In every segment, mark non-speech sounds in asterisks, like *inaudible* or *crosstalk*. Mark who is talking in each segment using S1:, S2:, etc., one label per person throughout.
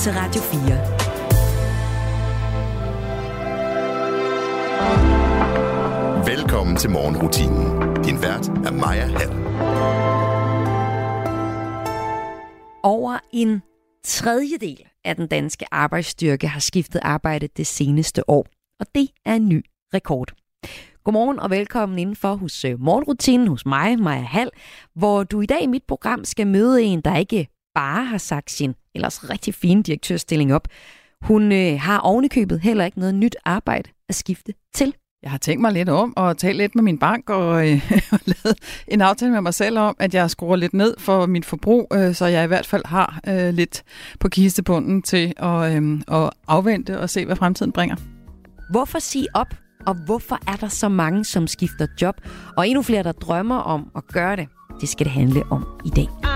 S1: til Radio 4.
S2: Velkommen til morgenrutinen. Din vært er Maja Hall.
S1: Over en tredjedel af den danske arbejdsstyrke har skiftet arbejde det seneste år. Og det er en ny rekord. Godmorgen og velkommen indenfor hos øh, Morgenrutinen hos mig, Maja Hall, hvor du i dag i mit program skal møde en, der ikke bare har sagt sin ellers rigtig fine direktørstilling op. Hun øh, har ovenikøbet heller ikke noget nyt arbejde at skifte til.
S3: Jeg har tænkt mig lidt om og talt lidt med min bank og, øh, *laughs* og lavet en aftale med mig selv om, at jeg skruer lidt ned for mit forbrug, øh, så jeg i hvert fald har øh, lidt på kistebunden til at, øh, at afvente og se, hvad fremtiden bringer.
S1: Hvorfor sige op, og hvorfor er der så mange, som skifter job, og endnu flere, der drømmer om at gøre det? Det skal det handle om i dag.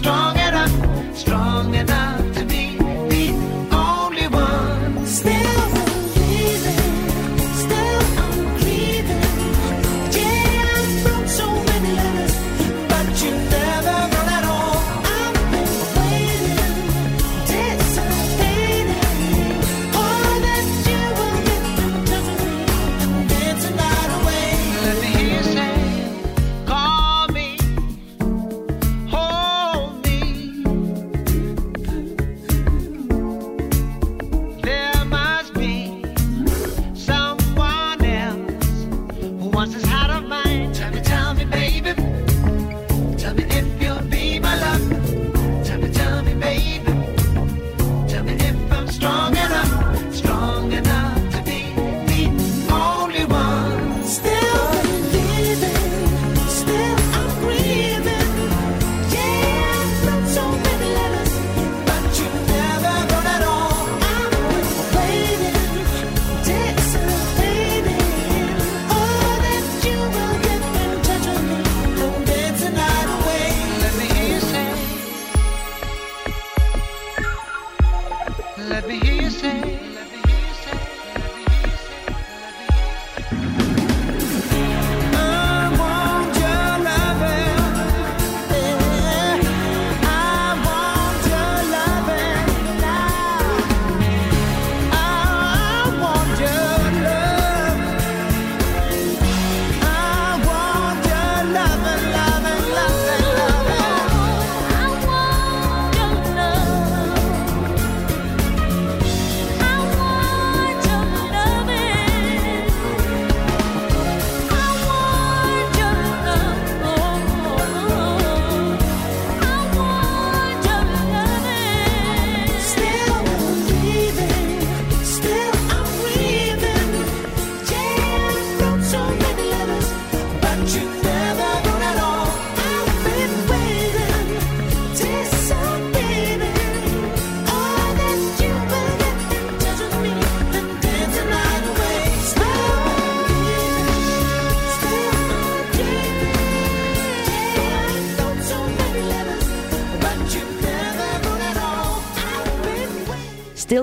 S1: strong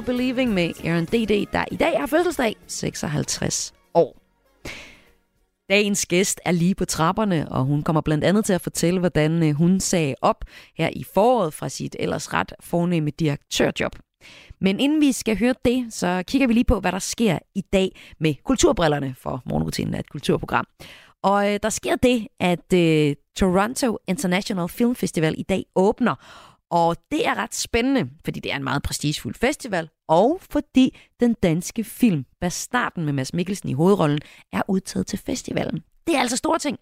S1: Believing med Aaron D.D., der i dag har fødselsdag 56 år. Dagens gæst er lige på trapperne, og hun kommer blandt andet til at fortælle, hvordan øh, hun sagde op her i foråret fra sit ellers ret fornemme direktørjob. Men inden vi skal høre det, så kigger vi lige på, hvad der sker i dag med kulturbrillerne for Morgenrutinen af et kulturprogram. Og øh, der sker det, at øh, Toronto International Film Festival i dag åbner, og det er ret spændende, fordi det er en meget prestigefuld festival, og fordi den danske film Bastarden med Mads Mikkelsen i hovedrollen er udtaget til festivalen. Det er altså store ting.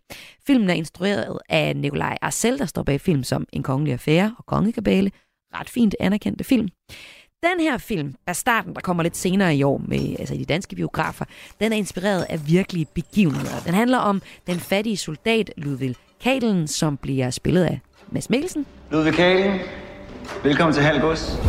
S1: Filmen er instrueret af Nikolaj Arcel, der står bag film som En kongelig affære og Kongekabale. Ret fint anerkendte film. Den her film, Bastarden, der kommer lidt senere i år med altså i de danske biografer, den er inspireret af virkelige begivenheder. Den handler om den fattige soldat Ludvig Kadelen, som bliver spillet af
S4: Mads Mikkelsen.
S5: Ludvig Kalen, velkommen til Halgås.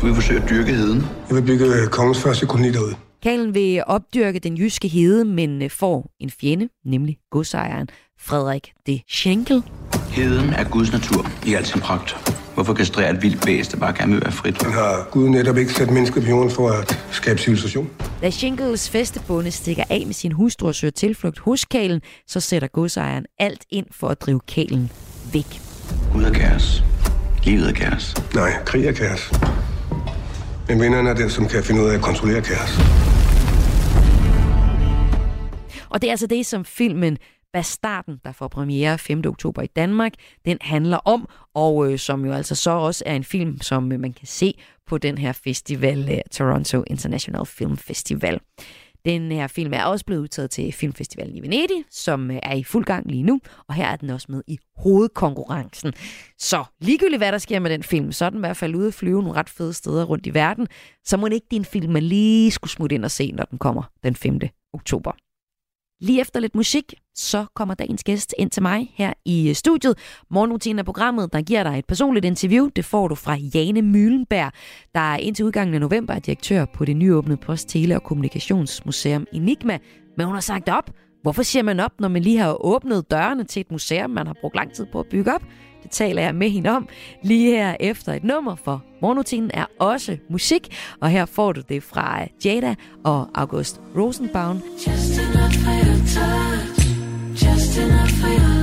S2: Du vil forsøge at dyrke heden.
S6: Jeg vil bygge kongens første koloni derude.
S4: Kalen vil opdyrke den jyske hede, men øh, får en fjende, nemlig godsejeren Frederik de Schenkel.
S5: Heden er Guds natur i al sin pragt. Hvorfor kastrere et vildt bæst, der bare vil være frit?
S6: Han har Gud netop ikke sat mennesket på jorden for at skabe civilisation.
S4: Da Schenkels festebonde stikker af med sin hustru og søger tilflugt hos Kalen, så sætter godsejeren alt ind for at drive Kalen væk.
S5: Gud er kaos. Livet er kaos.
S6: Nej, krig er kaos. Men vinderen er den, som kan finde ud af at kontrollere kaos.
S4: Og det er altså det, som filmen Bastarden, der får premiere 5. oktober i Danmark, den handler om, og øh, som jo altså så også er en film, som øh, man kan se på den her festival, øh, Toronto International Film Festival. Den her film er også blevet udtaget til Filmfestivalen i Venedig, som øh, er i fuld gang lige nu, og her er den også med i hovedkonkurrencen. Så ligegyldigt hvad der sker med den film, så er den i hvert fald ude at flyve nogle ret fede steder rundt i verden, så må det ikke din film, man lige skulle smutte ind og se, når den kommer den 5. oktober. Lige efter lidt musik, så kommer dagens gæst ind til mig her i øh, studiet. Morgenrutinen er programmet, der giver dig et personligt interview. Det får du fra Jane Mühlenberg, der er indtil udgangen af november er direktør på det nyåbnede Post, Tele- og Kommunikationsmuseum Enigma. Men hun har sagt op. Hvorfor siger man op, når man lige har åbnet dørene til et museum, man har brugt lang tid på at bygge op? Det taler jeg med hende om lige her efter et nummer, for morgenrutinen er også musik, og her får du det fra øh, Jada og August Rosenbaum.
S7: Just enough for your touch, just enough for your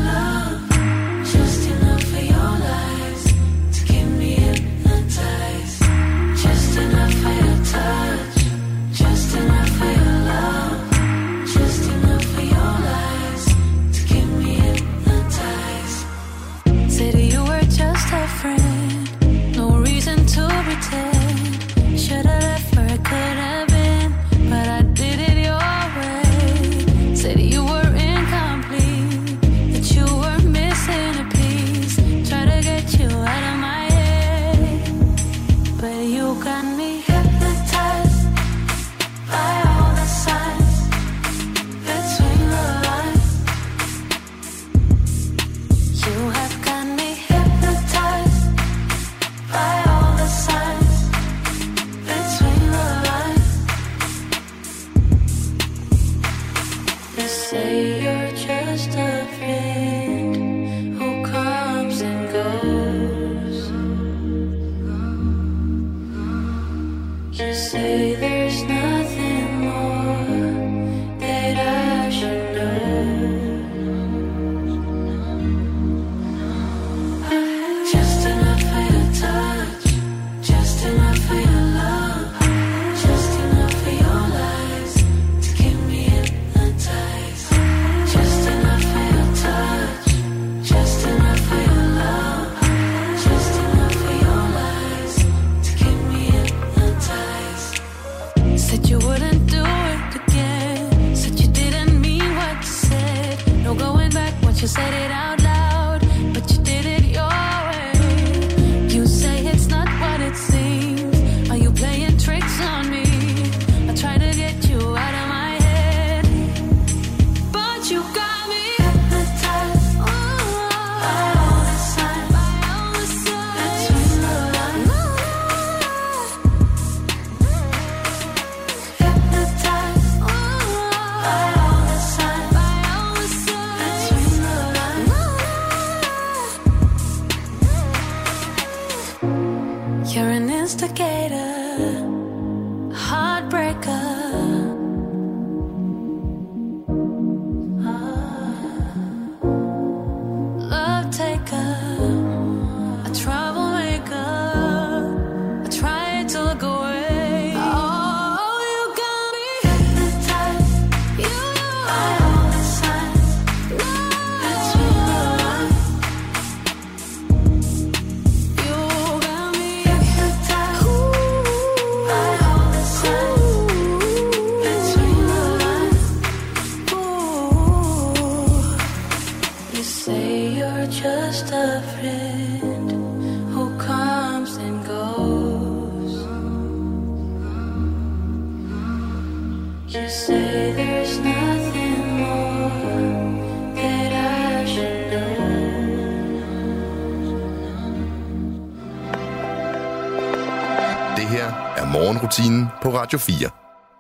S2: Radio 4.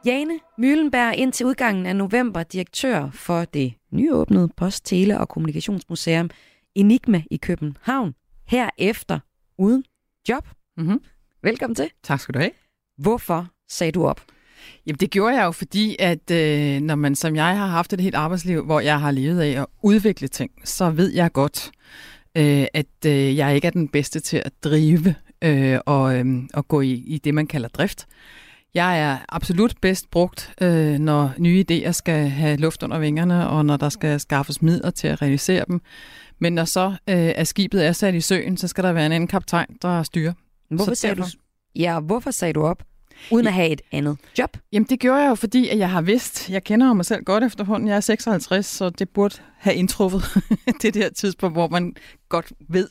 S4: Jane Møllenberg indtil udgangen af november direktør for det nyåbnede Post, Tele og Kommunikationsmuseum Enigma i København. Herefter uden job.
S3: Mm-hmm.
S4: Velkommen til.
S3: Tak skal du have.
S4: Hvorfor sagde du op?
S3: Jamen det gjorde jeg jo, fordi at øh, når man som jeg har haft et helt arbejdsliv, hvor jeg har levet af at udvikle ting, så ved jeg godt, øh, at øh, jeg ikke er den bedste til at drive øh, og, øh, og gå i, i det, man kalder drift. Jeg er absolut bedst brugt, øh, når nye idéer skal have luft under vingerne, og når der skal skaffes midler til at realisere dem. Men når så øh, er skibet er sat i søen, så skal der være en anden kaptajn, der styrer.
S4: Hvorfor
S3: Så
S4: sagde du, ja, hvorfor sagde du op, uden at have et andet job?
S3: Jamen det gjorde jeg jo, fordi at jeg har vidst, jeg kender mig selv godt efterhånden, jeg er 56, så det burde have indtruffet *laughs* det der tidspunkt, hvor man godt ved,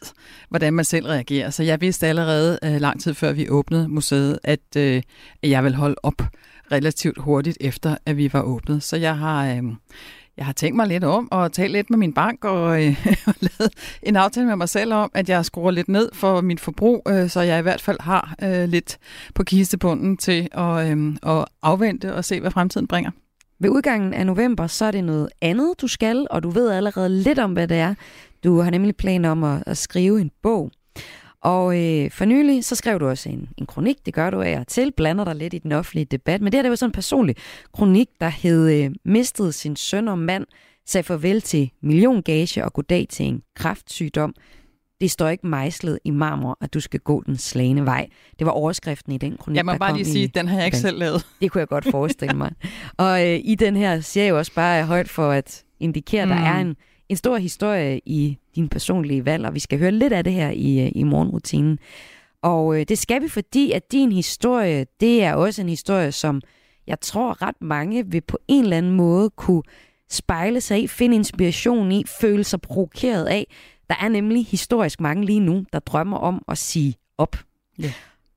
S3: hvordan man selv reagerer. Så jeg vidste allerede øh, lang tid før vi åbnede museet, at, øh, jeg vil holde op relativt hurtigt efter, at vi var åbnet. Så jeg har... Øh, jeg har tænkt mig lidt om og talt lidt med min bank og, øh, *laughs* og lavet en aftale med mig selv om, at jeg skruer lidt ned for mit forbrug, øh, så jeg i hvert fald har øh, lidt på kistebunden til at, øh, at afvente og se, hvad fremtiden bringer.
S4: Ved udgangen af november, så er det noget andet, du skal, og du ved allerede lidt om, hvad det er. Du har nemlig planer om at, at skrive en bog. Og øh, for nylig, så skrev du også en, en kronik, det gør du af og til, blander dig lidt i den offentlige debat, men det her det var sådan en personlig kronik, der hed øh, Mistede sin søn og mand, sagde farvel til milliongage og goddag til en kræftsygdom. Det står ikke mejslet i marmor, at du skal gå den slagende vej. Det var overskriften i den kronik,
S3: Jeg må
S4: der
S3: bare
S4: kom
S3: lige
S4: i-
S3: sige, at den har jeg ikke
S4: Okay.
S3: selv lavet. *laughs*
S4: det kunne jeg godt forestille mig. og øh, i den her siger jeg jo også bare højt for at indikere, at der
S3: Mm.
S4: er en, en stor historie i din personlige valg, og vi skal høre lidt af det her i, øh, i morgenrutinen. Og øh, det skal vi, fordi at din historie, det er også en historie, som jeg tror ret mange vil på en eller anden måde kunne spejle sig i, finde inspiration i, føle sig provokeret af. Der er nemlig historisk mange lige nu, der drømmer om at sige op.
S3: Yeah.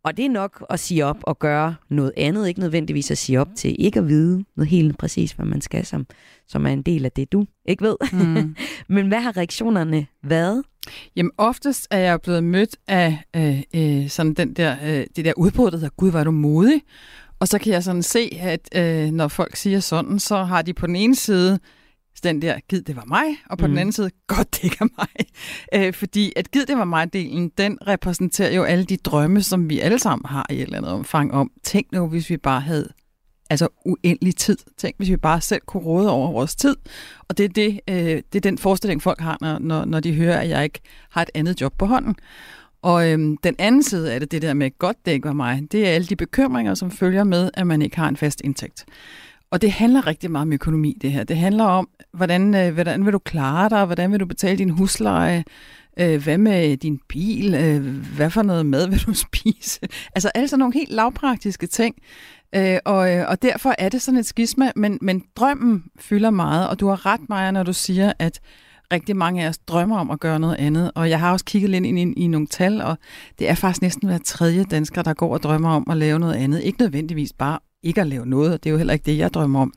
S4: Og det er nok at sige op og gøre noget andet, ikke nødvendigvis at sige op til ikke at vide noget helt præcis, hvad man skal, som, som er en del af det, du ikke ved.
S3: Mm. *laughs*
S4: Men hvad har reaktionerne været?
S3: Jamen oftest er jeg blevet mødt af øh, øh, sådan den der, øh, det der udbrud, der hedder, gud, var du modig. Og så kan jeg sådan se, at øh, når folk siger sådan, så har de på den ene side den der, gid det var mig, og på. Mm. den anden side, godt det ikke er mig. *laughs* Øh, fordi at gid det var mig-delen, den repræsenterer jo alle de drømme, som vi alle sammen har i et eller andet omfang om. Tænk nu, hvis vi bare havde altså uendelig tid. Tænk, hvis vi bare selv kunne råde over vores tid. Og det er, det, øh, det er den forestilling, folk har, når, når, når de hører, at jeg ikke har et andet job på hånden. Og øhm, den anden side af det, det der med, godt det ikke var mig, det er alle de bekymringer, som følger med, at man ikke har en fast indtægt. Og det handler rigtig meget om økonomi, det her. Det handler om, hvordan, øh, hvordan vil du klare dig, hvordan vil du betale din husleje, øh, hvad med din bil, øh, hvad for noget mad vil du *laughs* spise. Altså alle sådan nogle helt lavpraktiske ting. Og, og derfor er det sådan et skisma, men, men drømmen fylder meget, og du har ret, Maja, når du siger, at rigtig mange af os drømmer om at gøre noget andet. Og jeg har også kigget lidt ind i, i nogle tal, og det er faktisk næsten hver tredje dansker, der går og drømmer om at lave noget andet. Ikke nødvendigvis bare ikke at lave noget, og det er jo heller ikke det, jeg drømmer om,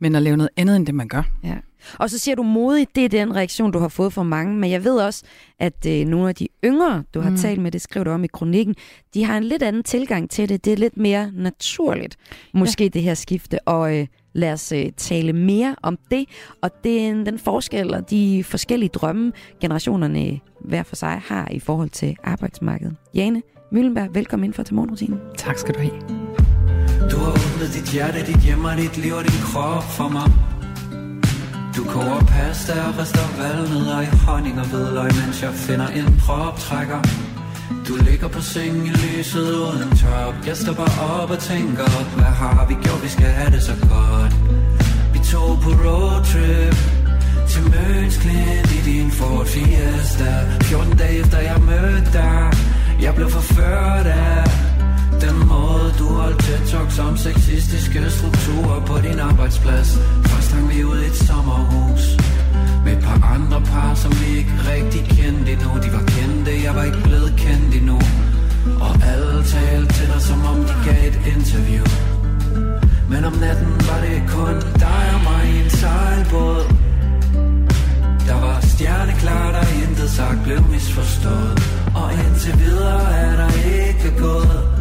S3: men at lave noget andet, end det man gør.
S4: Ja. Og så siger du modig, det er den reaktion, du har fået fra mange. Men jeg ved også, at øh, nogle af de yngre, du har
S3: Mm.
S4: talt med, det skrev du om i kronikken, de har en lidt anden tilgang til det. Det er lidt mere naturligt, måske ja. det her skifte. Og øh, lad os øh, tale mere om det. Og det er den forskel og de forskellige drømme, generationerne hver for sig har i forhold til arbejdsmarkedet. Jane Møllenberg, velkommen ind for til morgenrutinen.
S3: Tak skal du have.
S8: Åbnet dit hjerte, dit hjem og dit liv og din krop for mig. Du koger pasta og rister valnødder i honning og hvidløg Mens jeg finder en proptrækker Du ligger på sengen i lyset uden top. Jeg stopper op og tænker Hvad har vi gjort, vi skal have det så godt. Vi tog på roadtrip til Møns Klint i din Ford Fiesta. 14 dage efter jeg mødte dig Jeg blev forført af den måde du holdt tæt talks om sexistiske strukturer på din arbejdsplads. Først hang vi ud i et sommerhus Med et par andre par, som vi ikke rigtig kendte endnu. De var kendte, jeg var ikke blevet kendt endnu. Og alle talte til dig, som om de gav et interview. Men om natten var det kun dig og mig i en sejlbåd. Der var stjerneklart, og intet sagt blev misforstået. Og indtil videre er der ikke gået.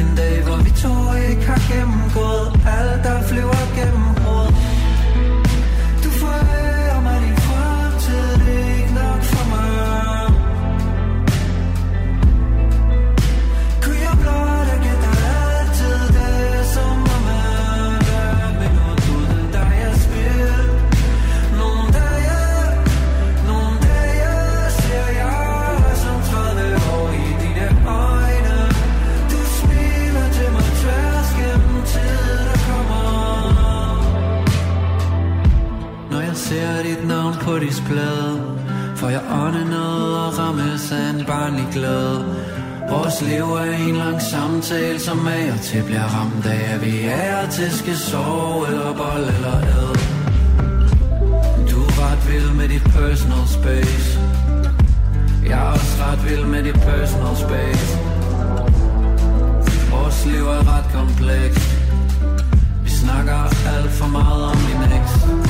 S8: En dag hvor vi to ikke har gennemgået Alt der flyver gennem glad. For jeg ånder noget og rammes af en barnlig glæde. Vores liv er en lang samtale, som af og til bliver ramt af At vi er til skal sove eller bold eller ad. Du er ret vild med dit personal space. Jeg er også ret vild med dit personal space. Vores liv er ret komplekst. Vi snakker alt for meget om min eks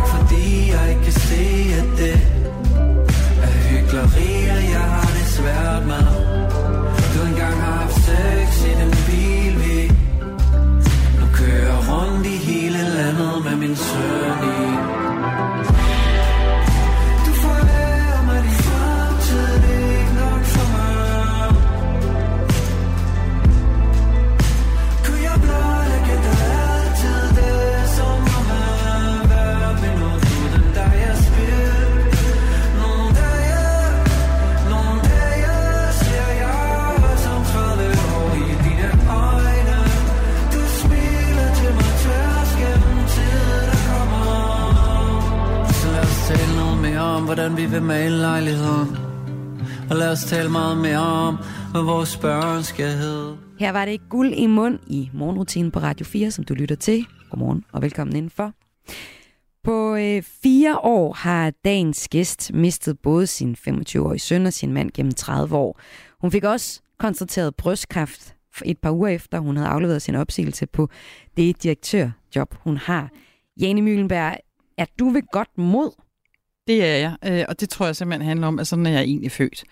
S8: ikke fordi jeg ikke kan se at det Er hyggeleri og jeg har det svært med. Du engang har haft sex i den bil vi Nu kører rundt i hele landet med min søn i hvordan vi vil male lejligheden Og lad os tale meget mere om, hvad vores børn skal hedde
S4: Her var det guld i mund i morgenrutinen på Radio 4, som du lytter til. Godmorgen og velkommen indenfor. På øh, fire år har dagens gæst mistet både sin 25-årige søn og sin mand gennem 30 år. Hun fik også konstateret brystkræft et par uger efter, hun havde afleveret sin opsigelse på det direktørjob, hun har. Jane Møllenberg, er du ved godt mod?
S3: Det er jeg, øh, og det tror jeg simpelthen handler om, at sådan er jeg egentlig født.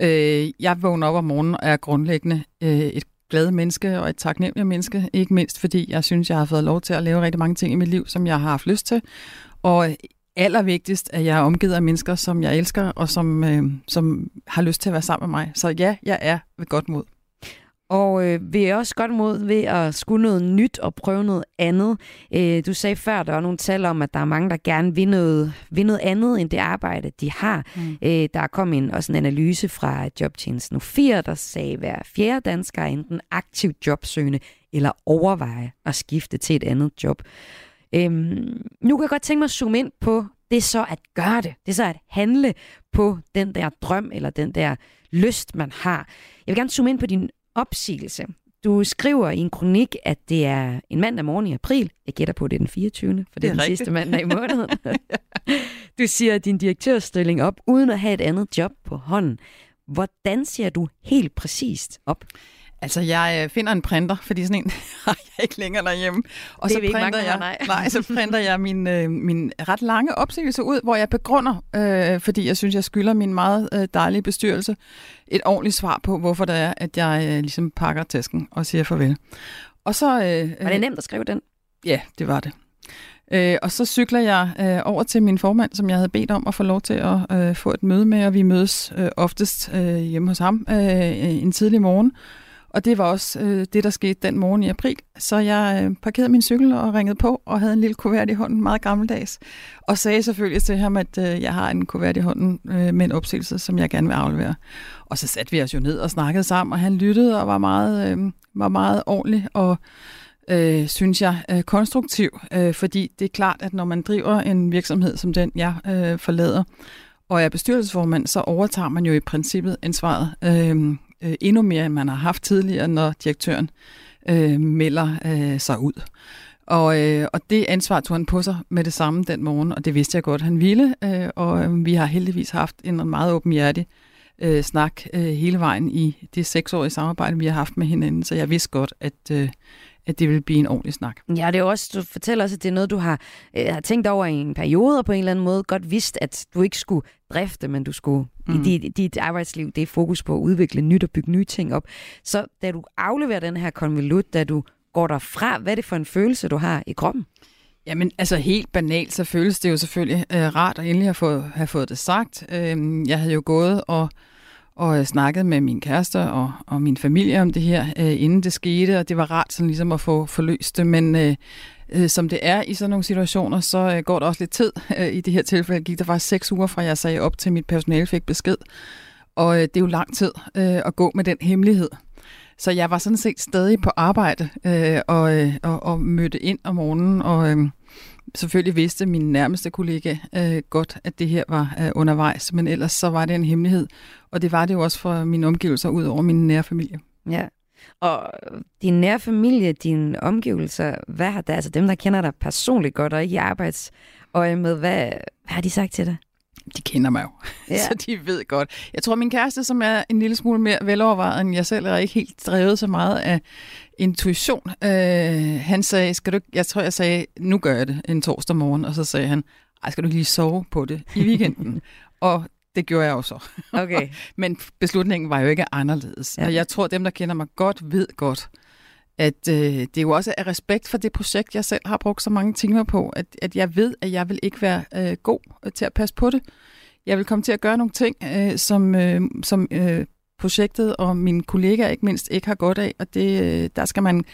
S3: Øh, jeg vågner op om morgenen og er grundlæggende øh, et glad menneske og et taknemmeligt menneske, ikke mindst fordi jeg synes, jeg har fået lov til at lave rigtig mange ting i mit liv, som jeg har haft lyst til. Og allervigtigst, at jeg er omgivet af mennesker, som jeg elsker, og som, øh, som har lyst til at være sammen med mig. Så ja, jeg er ved godt mod.
S4: Og øh, vi er også godt mod ved at skulle noget nyt og prøve noget andet. Øh, du sagde før, der var nogle tal om, at der er mange, der gerne vil noget, vil noget andet end det arbejde, de har. Mm. Øh, der kom en, også en analyse fra Jobtjenesten 4, der sagde, at hver fjerde dansker er enten aktivt jobsøgende eller overveje at skifte til et andet job. Øhm, nu kan jeg godt tænke mig at zoome ind på det så at gøre det. Det er så at handle på den der drøm eller den der lyst, man har. Jeg vil gerne zoome ind på din opsigelse. Du skriver i en kronik, at det er en mandag morgen i april. Jeg gætter på, at det er den 24. For det,
S3: Det
S4: er
S3: er
S4: den
S3: rigtigt.
S4: sidste mandag i måneden. *laughs* du siger din direktørstilling op, uden at have et andet job på hånden. Hvordan siger du helt præcist op?
S3: Altså, jeg øh, finder en printer, fordi sådan en *laughs* har jeg ikke længere derhjemme. Og
S4: Det
S3: så printer
S4: mange,
S3: jeg,
S4: nej.
S3: nej, så printer jeg min, øh, min ret lange opsigelse ud, hvor jeg begrunder, øh, fordi jeg synes, jeg skylder min meget øh, dejlige bestyrelse et ordentligt svar på, hvorfor det er, at jeg øh, ligesom pakker tasken og siger farvel. Og så... Øh,
S4: Var det nemt at skrive den?
S3: Ja, det var det. Øh, og så cykler jeg øh, over til min formand, som jeg havde bedt om at få lov til at øh, få et møde med, og vi mødes øh, oftest øh, hjemme hos ham øh, en tidlig morgen. Og det var også øh, det, der skete den morgen i april. Så jeg øh, parkerede min cykel og ringede på og havde en lille kuvert i hånden, meget gammeldags. Og sagde selvfølgelig til ham, at øh, jeg har en kuvert i hånden øh, med en opsigelse, som jeg gerne vil aflevere. Og så satte vi os jo ned og snakkede sammen, og han lyttede og var meget, øh, var meget ordentlig og øh, synes jeg, øh, konstruktiv, øh, fordi det er klart, at når man driver en virksomhed som den, jeg øh, forlader, og er bestyrelsesformand, så overtager man jo i princippet ansvaret øh, øh, endnu mere, end man har haft tidligere, når direktøren øh, melder øh, sig ud. Og, øh, og det ansvar tog han på sig med det samme den morgen, og det vidste jeg godt, han ville. Øh, og øh, vi har heldigvis haft en meget åbenhjertig øh, snak øh, hele vejen i det seksårige samarbejde, vi har haft med hinanden. Så jeg vidste godt, at, øh, at det ville blive en ordentlig snak.
S4: Ja, det er også, du fortæller også, at det er noget, du har, øh, har tænkt over i en periode, og på en eller anden måde godt vidst, at du ikke skulle drifte, men du skulle mm. i dit, dit arbejdsliv, det er fokus på at udvikle nyt og bygge nye ting op. Så da du afleverer den her konvolut, da du går derfra, hvad er det for en følelse, du har i kroppen?
S3: Jamen, altså helt banalt, så føles det jo selvfølgelig øh, rart at endelig have fået, have fået det sagt. Øh, jeg havde jo gået og, og øh, snakket med min kæreste og, og min familie om det her, øh, inden det skete, og det var rart sådan ligesom at få forløst det, men øh, øh, som det er i sådan nogle situationer, så øh, går der også lidt tid. Øh, I det her tilfælde gik der faktisk seks uger fra, jeg sagde op til mit personale fik besked, og øh, det er jo lang tid øh, at gå med den hemmelighed. Så jeg var sådan set stadig på arbejde øh, og, øh, og, og mødte ind om morgenen og, øh, selvfølgelig vidste min nærmeste kollega øh, godt, at det her var øh, undervejs, men ellers så var det en hemmelighed. Og det var det jo også for mine omgivelser ud over min nære familie.
S4: Ja. Og din nære familie, dine omgivelser, hvad har der, altså dem, der kender dig personligt godt og ikke i arbejdsøje med, hvad, hvad har de sagt til dig?
S3: De kender mig jo, *laughs*
S4: Ja.
S3: så de ved godt. Jeg tror, min kæreste, som er en lille smule mere velovervejet end jeg selv, er ikke helt drevet så meget af intuition. Øh, han sagde, skal du, jeg tror, jeg sagde, nu gør jeg det en torsdag morgen, og så sagde han, ej, skal du ikke lige sove på det i weekenden? *laughs* og det gjorde jeg jo så.
S4: Okay. *laughs*
S3: Men beslutningen var jo ikke anderledes.
S4: Ja.
S3: Og jeg tror, dem, der kender mig godt, ved godt, at øh, det er jo også er respekt for det projekt, jeg selv har brugt så mange timer på, at, at jeg ved, at jeg vil ikke være øh, god til at passe på det. Jeg vil komme til at gøre nogle ting, øh, som, øh, som øh, projektet og mine kollegaer ikke mindst ikke har godt af, og det, øh, der, skal man,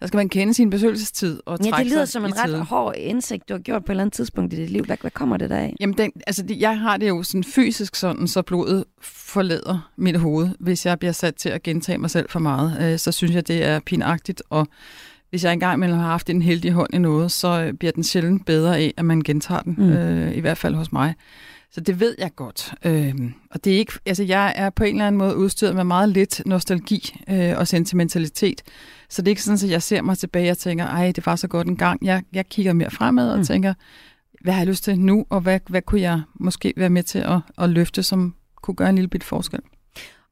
S3: der skal man kende sin besøgelsestid og
S4: Ja, det lyder som en ret
S3: tide.
S4: hård indsigt, du har gjort på et eller andet tidspunkt i dit liv. Hvad, kommer det der af?
S3: Jamen, den, altså, det, jeg har det jo sådan fysisk sådan, så blodet forlader mit hoved. Hvis jeg bliver sat til at gentage mig selv for meget, øh, så synes jeg, det er pinagtigt. Og hvis jeg engang imellem har haft en heldig hånd i noget, så øh, bliver den sjældent bedre af, at man gentager den.
S4: Mm.
S3: Øh, I hvert fald hos mig. Så det ved jeg godt. Øh, og det er ikke, altså, jeg er på en eller anden måde udstyret med meget lidt nostalgi øh, og sentimentalitet. Så det er ikke sådan, at jeg ser mig tilbage og tænker, ej, det var så godt en gang. Jeg, jeg kigger mere fremad og
S4: mm.
S3: tænker, hvad har jeg lyst til nu, og hvad, hvad kunne jeg måske være med til at, at løfte, som kunne gøre en lille bit forskel?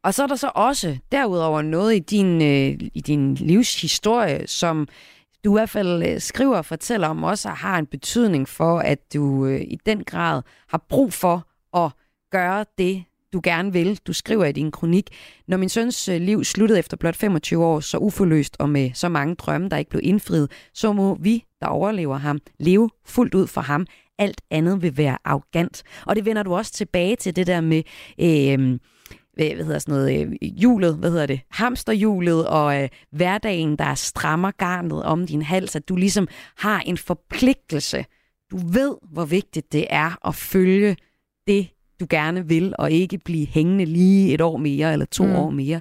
S4: Og så er der så også derudover noget i din, øh, i din livshistorie, som du i hvert fald øh, skriver og fortæller om, også har en betydning for, at du øh, i den grad har brug for at gøre det, du gerne vil. Du skriver i din kronik, når min søns øh, liv sluttede efter blot 25 år, så uforløst og med så mange drømme, der ikke blev indfriet, så må vi, der overlever ham, leve fuldt ud for ham. Alt andet vil være arrogant. Og det vender du også tilbage til det der med... Øh, hvad hvad hedder sådan noget, øh, hjulet, hvad hedder det, hamsterhjulet og øh, hverdagen, der strammer garnet om din hals, at du ligesom har en forpligtelse. Du ved, hvor vigtigt det er at følge det, du gerne vil, og ikke blive hængende lige et år mere eller to. Mm. år mere.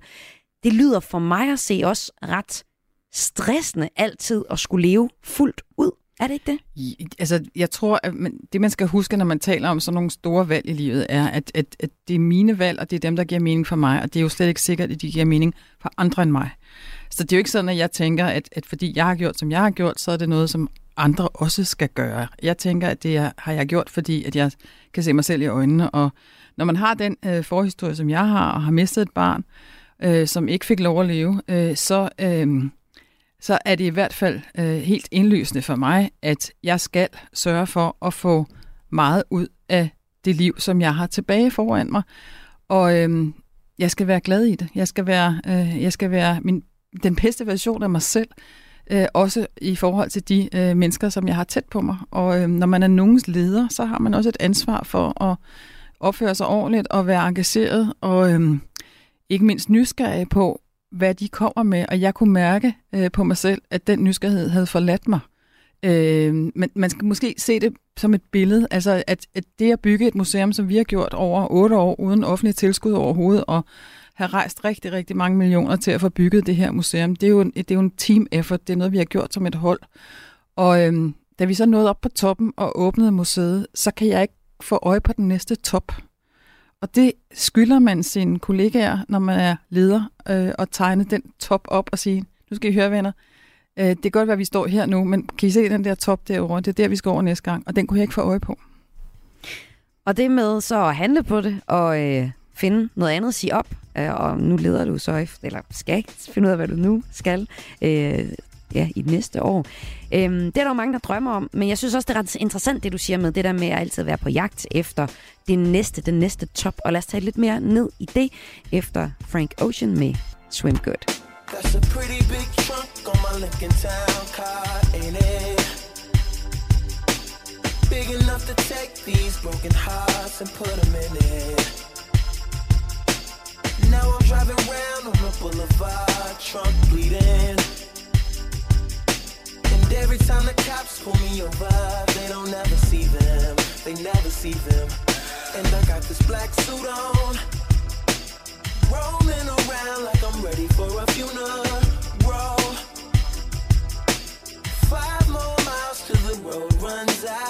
S4: Det lyder for mig at se også ret stressende altid at skulle leve fuldt ud. Er det ikke det?
S3: I- Altså, jeg tror, at man, det man skal huske, når man taler om sådan nogle store valg i livet, er, at, at, at det er mine valg, og det er dem, der giver mening for mig, og det er jo slet ikke sikkert, at de giver mening for andre end mig. Så det er jo ikke sådan, at jeg tænker, at, at fordi jeg har gjort, som jeg har gjort, så er det noget, som andre også skal gøre. Jeg tænker, at det er, har jeg gjort, fordi at jeg kan se mig selv i øjnene, og når man har den øh, forhistorie, som jeg har, og har mistet et barn, øh, som ikke fik lov at leve, øh, så... Øh, så er det i hvert fald øh, helt indlysende for mig, at jeg skal sørge for at få meget ud af det liv, som jeg har tilbage foran mig. Og øh, jeg skal være glad i det. Jeg skal være, øh, jeg skal være min, den bedste version af mig selv, øh, også i forhold til de øh, mennesker, som jeg har tæt på mig. Og øh, når man er nogens leder, så har man også et ansvar for at opføre sig ordentligt og være engageret og øh, ikke mindst nysgerrig på, hvad de kommer med, og jeg kunne mærke øh, på mig selv, at den nysgerrighed havde forladt mig. Øh, men man skal måske se det som et billede, altså at, at det at bygge et museum, som vi har gjort over otte år, uden offentlig tilskud overhovedet, og have rejst rigtig, rigtig mange millioner til at få bygget det her museum, det er jo en, det er jo en team effort, det er noget, vi har gjort som et hold. Og øh, da vi så nåede op på toppen og åbnede museet, så kan jeg ikke få øje på den næste top. Og det skylder man sine kollegaer, når man er leder, øh, at tegne den top op og sige, nu skal I høre, venner, øh, det kan godt være, at vi står her nu, men kan I se den der top derovre? Det er der, vi skal over næste gang, og den kunne jeg ikke få øje på.
S4: Og det med så at handle på det og øh, finde noget andet at sige op, øh, og nu leder du så eller skal finde ud af, hvad du nu skal øh, ja, i næste år. Øhm, det er der jo mange, der drømmer om, men jeg synes også, det er ret interessant, det du siger med det der med at altid være på jagt efter det næste, den næste top. Og lad os tage lidt mere ned i det efter Frank Ocean med Swim Good.
S9: That's a pretty big trunk on my Lincoln Town car, ain't it? Big enough to take these broken hearts and put them in it. Now I'm driving round on the boulevard, trunk bleeding. Every time the cops pull me over, they don't ever see them. They never see them. And I got this black suit on. Rolling around like I'm ready for a funeral. Five more miles till the road runs out.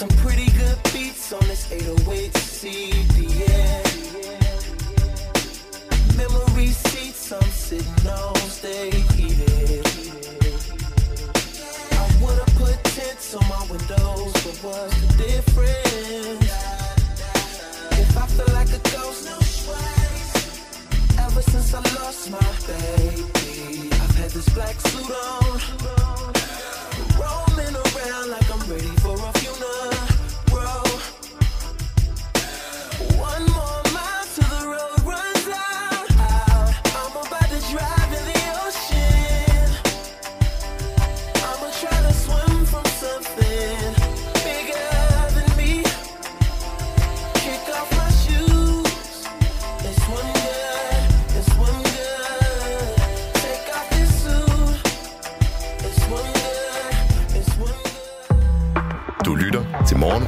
S9: Some pretty good beats on this 808 CD. Memory seats I'm sitting on stay heated. I wanna put tents on my windows, but what's the difference? If I feel like a ghost, ever since I lost my baby, I've had this black suit on, roaming around like I'm ready for a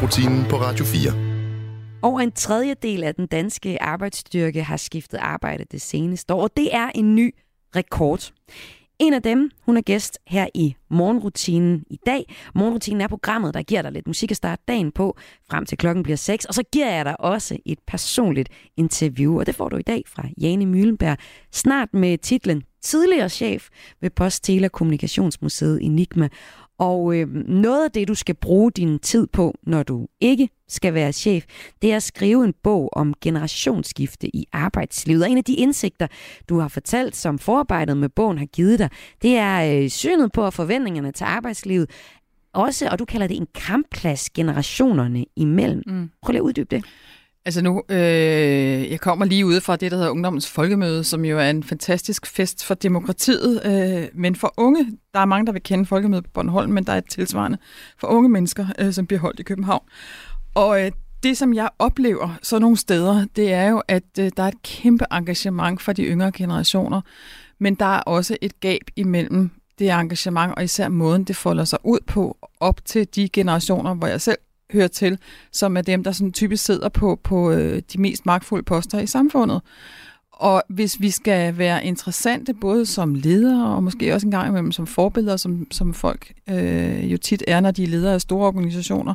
S2: morgenrutinen på Radio 4.
S4: Over en tredjedel af den danske arbejdsstyrke har skiftet arbejde det seneste år, og det er en ny rekord. En af dem, hun er gæst her i Morgenrutinen i dag. Morgenrutinen er programmet, der giver dig lidt musik at starte dagen på, frem til klokken bliver 6. Og så giver jeg dig også et personligt interview, og det får du i dag fra Jane Mühlenberg, Snart med titlen Tidligere chef ved Post Tele- Kommunikationsmuseet Enigma. Og øh, noget af det, du skal bruge din tid på, når du ikke skal være chef, det er at skrive en bog om generationsskifte i arbejdslivet. Og en af de indsigter, du har fortalt, som forarbejdet med bogen har givet dig, det er øh, synet på forventningerne til arbejdslivet. Også, og du kalder det en kampplads generationerne imellem. Mm. Prøv lige at uddybe det.
S3: Altså nu, øh, jeg kommer lige ude fra det, der hedder Ungdommens Folkemøde, som jo er en fantastisk fest for demokratiet, øh, men for unge, der er mange, der vil kende Folkemødet på Bornholm, men der er et tilsvarende for unge mennesker, øh, som bliver holdt i København. Og øh, det, som jeg oplever så nogle steder, det er jo, at øh, der er et kæmpe engagement for de yngre generationer, men der er også et gab imellem det engagement, og især måden, det folder sig ud på, op til de generationer, hvor jeg selv hører til, som er dem, der sådan typisk sidder på, på øh, de mest magtfulde poster i samfundet. Og hvis vi skal være interessante, både som ledere og måske også en gang imellem som forbilleder, som, som folk øh, jo tit er, når de er ledere af store organisationer,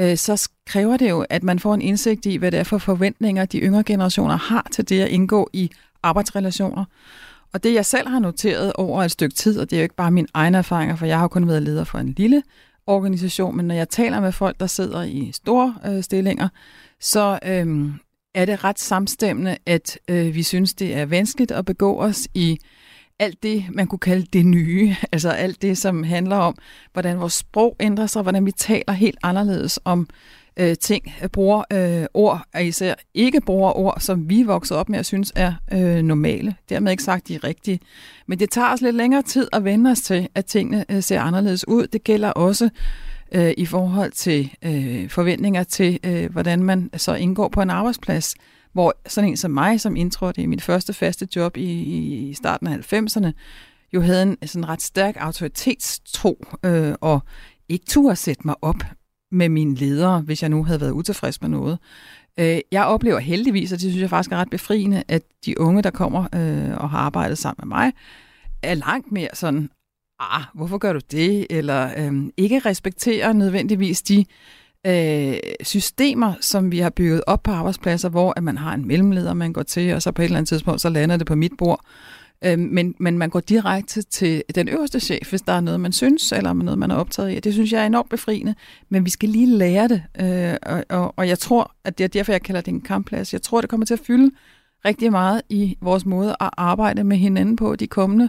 S3: øh, så kræver det jo, at man får en indsigt i, hvad det er for forventninger, de yngre generationer har til det at indgå i arbejdsrelationer. Og det jeg selv har noteret over et stykke tid, og det er jo ikke bare mine egne erfaringer, for jeg har kun været leder for en lille organisation, men når jeg taler med folk, der sidder i store øh, stillinger, så øh, er det ret samstemmende, at øh, vi synes, det er vanskeligt at begå os i alt det, man kunne kalde det nye. *laughs* Altså alt det, som handler om, hvordan vores sprog ændrer sig, hvordan vi taler helt anderledes om øh, ting, øh, bruger øh, ord, og især ikke bruger ord, som vi er vokset op med og synes er øh, normale. Dermed ikke sagt, de er rigtige. Men det tager os lidt længere tid at vende os til, at tingene øh, ser anderledes ud. Det gælder også øh, i forhold til øh, forventninger til, øh, hvordan man så indgår på en arbejdsplads, hvor sådan en som mig, som indtrådte i mit første faste job i, i starten af 90'erne, jo havde en sådan ret stærk autoritetstro øh, og ikke turde sætte mig op med mine ledere, hvis jeg nu havde været utilfreds med noget. Øh, jeg oplever heldigvis, og det synes jeg faktisk er ret befriende, at de unge, der kommer øh, og har arbejdet sammen med mig, er langt mere sådan, ah, hvorfor gør du det? Eller øhm, ikke respekterer nødvendigvis de øh, systemer, som vi har bygget op på arbejdspladser, hvor at man har en mellemleder, man går til, og så på et eller andet tidspunkt, så lander det på mit bord. Øh, men, men man går direkte til den øverste chef, hvis der er noget, man synes, eller noget, man er optaget af. Det synes jeg er enormt befriende, men vi skal lige lære det. Øh, og, og, og jeg tror, at det er derfor, jeg kalder det en kampplads. Jeg tror, det kommer til at fylde rigtig meget i vores måde at arbejde med hinanden på de kommende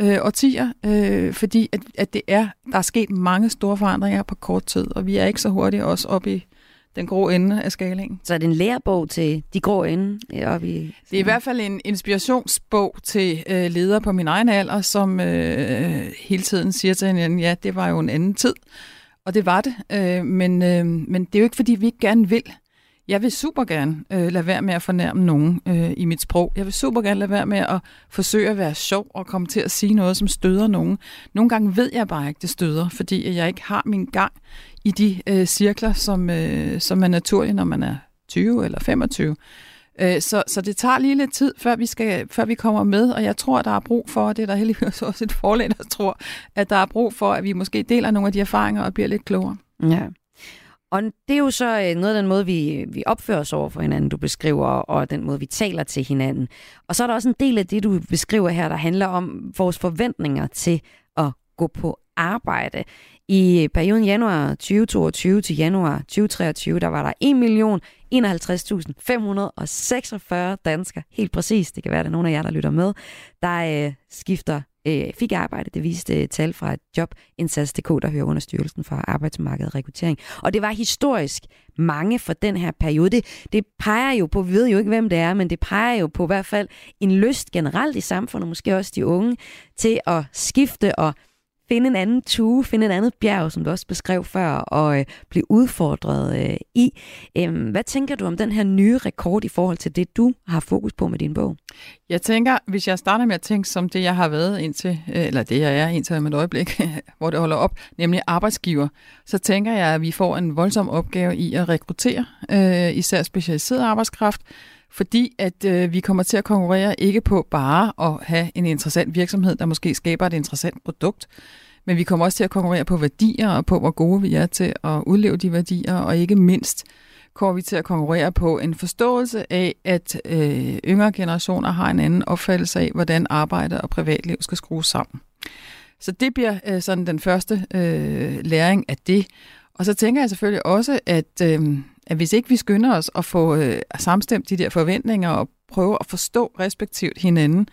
S3: øh, årtier, øh, fordi at, at det er, der er sket mange store forandringer på kort tid, og vi er ikke så hurtige også op i den grå ende af skalingen.
S4: Så er det en lærebog til de grå ende øh, oppe i...
S3: Det er i hvert fald en inspirationsbog til øh, ledere på min egen alder, som øh, hele tiden siger til hinanden, ja, det var jo en anden tid. Og det var det, øh, men, øh, men det er jo ikke, fordi vi ikke gerne vil. Jeg vil super gerne øh, lade være med at fornærme nogen øh, i mit sprog. Jeg vil super gerne lade være med at forsøge at være sjov og komme til at sige noget, som støder nogen. Nogle gange ved jeg bare ikke, det støder, fordi jeg ikke har min gang i de øh, cirkler, som, øh, som er naturlige, når man er 20 eller 25. Øh, så, så det tager lige lidt tid, før vi, skal, før vi kommer med, og jeg tror, der er brug for, og det er der heldigvis *laughs* også et forlag, der tror, at der er brug for, at vi måske deler nogle af de erfaringer og bliver lidt klogere.
S4: Ja. Og det er jo så øh, noget af den måde, vi, vi opfører os over for hinanden, du beskriver, og den måde, vi taler til hinanden. Og så er der også en del af det, du beskriver her, der handler om vores forventninger til at gå på arbejde. I perioden januar 2022 til januar 2023, der var der 1.051.546 danskere, helt præcis, det kan være, at der er nogen af jer, der lytter med, der øh, skifter øh, fik arbejde. Det viste øh, tal fra Jobindsats.dk, der hører under Styrelsen for Arbejdsmarked og Rekruttering. Og det var historisk mange for den her periode. Det, det peger jo på, vi ved jo ikke, hvem det er, men det peger jo på i hvert fald en lyst generelt i samfundet, måske også de unge, til at skifte og finde en anden tue, finde et andet bjerg, som du også beskrev før, og øh, blive udfordret øh, i. Øhm, hvad tænker du om den her nye rekord i forhold til det, du har fokus på med din bog?
S3: Jeg tænker, hvis jeg starter med at tænke som det, jeg har været indtil, øh, eller det, jeg er indtil om et øjeblik, *laughs* hvor det holder op, nemlig arbejdsgiver, så tænker jeg, at vi får en voldsom opgave i at rekruttere øh, især specialiseret arbejdskraft, fordi at øh, vi kommer til at konkurrere ikke på bare at have en interessant virksomhed, der måske skaber et interessant produkt, men vi kommer også til at konkurrere på værdier og på, hvor gode vi er til at udleve de værdier, og ikke mindst kommer vi til at konkurrere på en forståelse af, at øh, yngre generationer har en anden opfattelse af, hvordan arbejde og privatliv skal skrues sammen. Så det bliver øh, sådan den første øh, læring af det. Og så tænker jeg selvfølgelig også, at, øh, at hvis ikke vi skynder os at få øh, samstemt de der forventninger og prøve at forstå respektivt hinanden,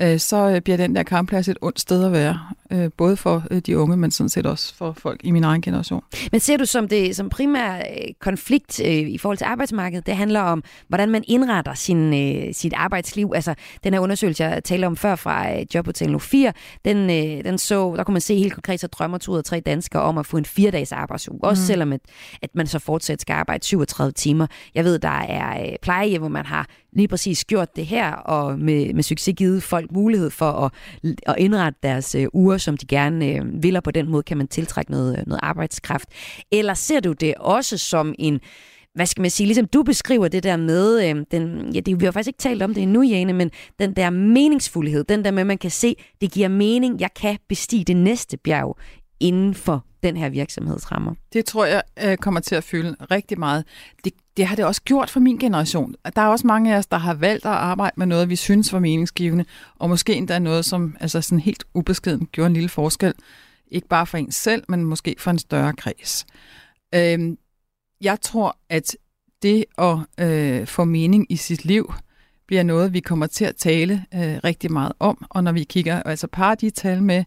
S3: øh, så øh, bliver den der kampplads et ondt sted at være. Øh, både for øh, de unge, men sådan set også for folk i min egen generation.
S4: Men ser du som det som primær øh, konflikt øh, i forhold til arbejdsmarkedet, det handler om, hvordan man indretter sin, øh, sit arbejdsliv. Altså, den her undersøgelse, jeg talte om før fra øh, Jobhotel 04, den, øh, den så, der kunne man se helt konkret, så drømmer to ud af tre danskere om at få en fire-dages arbejdsuge. Også
S3: Mhm.
S4: selvom, at, at man så fortsat skal arbejde 37 timer. Jeg ved, der er øh, plejehjem, hvor man har lige præcis gjort det her, og med, med succes givet folk mulighed for at, at indrette deres øh, uger, som de gerne øh, vil, og på den måde kan man tiltrække noget, øh, noget arbejdskraft. Eller ser du det også som en, hvad skal man sige, ligesom du beskriver det der med, øh, den, ja, det, vi har faktisk ikke talt om det endnu, Jane, men den der meningsfuldhed, den der med, at man kan se, det giver mening, jeg kan bestige det næste bjerg inden for den her virksomhedsrammer.
S3: Det tror jeg øh, kommer til at fylde rigtig meget. Det, det har det også gjort for min generation. Der er også mange af os, der har valgt at arbejde med noget, vi synes var meningsgivende, og måske endda noget, som altså sådan helt ubeskeden gjorde en lille forskel. Ikke bare for en selv, men måske for en større kreds. Øhm, jeg tror, at det at øh, få mening i sit liv bliver noget, vi kommer til at tale øh, rigtig meget om. Og når vi kigger, altså par de tal med,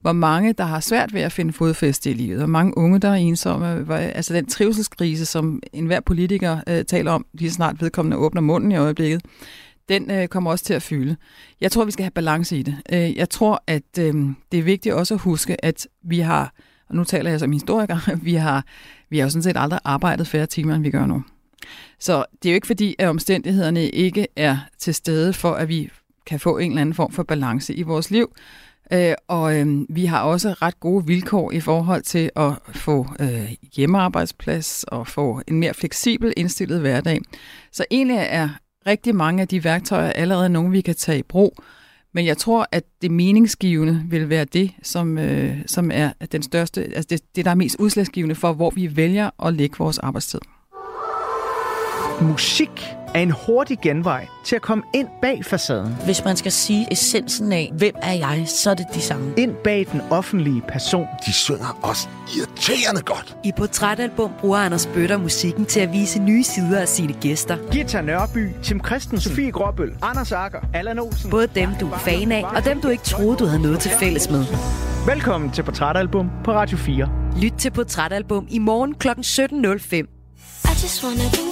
S3: hvor mange, der har svært ved at finde fodfæste i livet, og mange unge, der er ensomme, hvor, altså den trivselskrise, som enhver politiker øh, taler om, lige snart vedkommende åbner munden i øjeblikket, den øh, kommer også til at fylde. Jeg tror, vi skal have balance i det. Øh, jeg tror, at øh, det er vigtigt også at huske, at vi har, og nu taler jeg som historiker, *laughs* vi har, vi har jo sådan set aldrig arbejdet færre timer, end vi gør nu. Så det er jo ikke fordi, at omstændighederne ikke er til stede for, at vi kan få en eller anden form for balance i vores liv. Øh, og øh, vi har også ret gode vilkår i forhold til at få øh, hjemmearbejdsplads og få en mere fleksibel indstillet hverdag. Så egentlig er rigtig mange af de værktøjer allerede nogle, vi kan tage i brug. Men jeg tror, at det meningsgivende vil være det, som, øh, som er den største, altså det, det, der er mest udslagsgivende for, hvor vi vælger at lægge vores arbejdstid.
S10: Musik er en hurtig genvej til at komme ind bag facaden.
S11: Hvis man skal sige essensen af, hvem er jeg, så er det de samme.
S10: Ind bag den offentlige person.
S2: De synger også irriterende godt.
S4: I Portrætalbum bruger Anders Bøtter musikken til at vise nye sider af sine gæster.
S10: Gita Nørby, Tim Christensen, Sofie Gråbøl, Anders Akker, Allan Olsen.
S4: Både dem, du er fan af, og dem, du ikke troede, du havde noget til fælles med.
S10: Velkommen til Portrætalbum på Radio 4.
S4: Lyt til Portrætalbum i morgen kl. 17.05.
S7: I just wanna do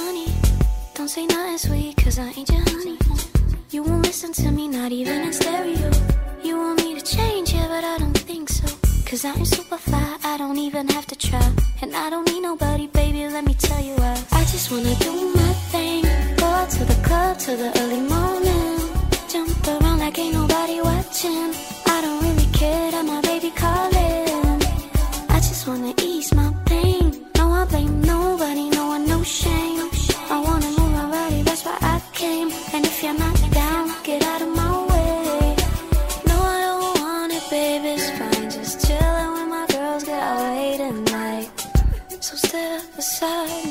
S7: say nothing sweet, cause I ain't your honey.
S12: You won't listen to me, not even in stereo. You want me to change, yeah, but I don't think so. Cause I'm super fly, I don't even have to try. And I don't need nobody, baby, let me tell you why. I just wanna do my thing. Go to the club till the early morning. Jump around like ain't nobody watching. I don't really care that my baby calling. I just wanna ease my pain. No, I blame nobody, no one, no shame. And if you're not down, get out of my way. No, I don't want it, it's fine. Just with my girls, get away tonight. So step aside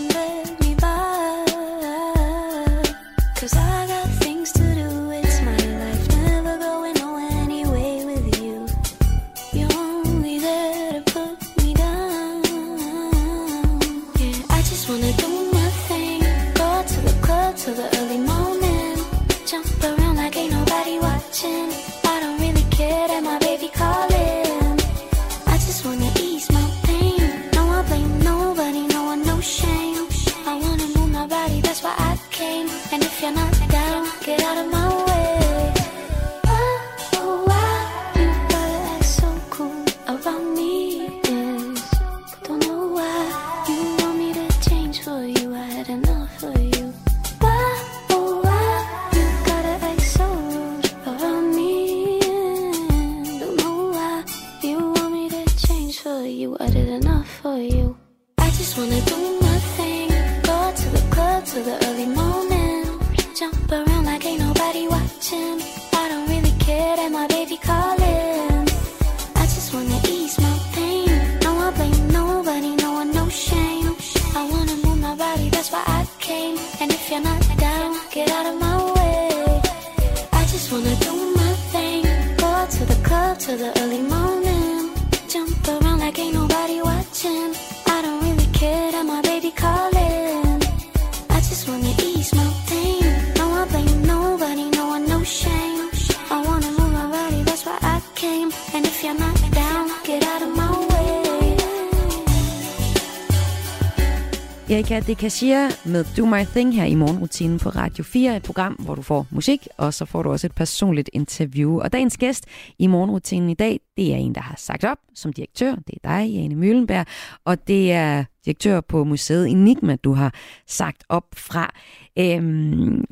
S4: Erika De Cashier med Do My Thing her i morgenrutinen på Radio 4, et program, hvor du får musik, og så får du også et personligt interview. Og dagens gæst i morgenrutinen i dag, det er en, der har sagt op som direktør. Det er dig, Jane Møllenberg, og det er direktør på museet Enigma, du har sagt op fra. Øhm,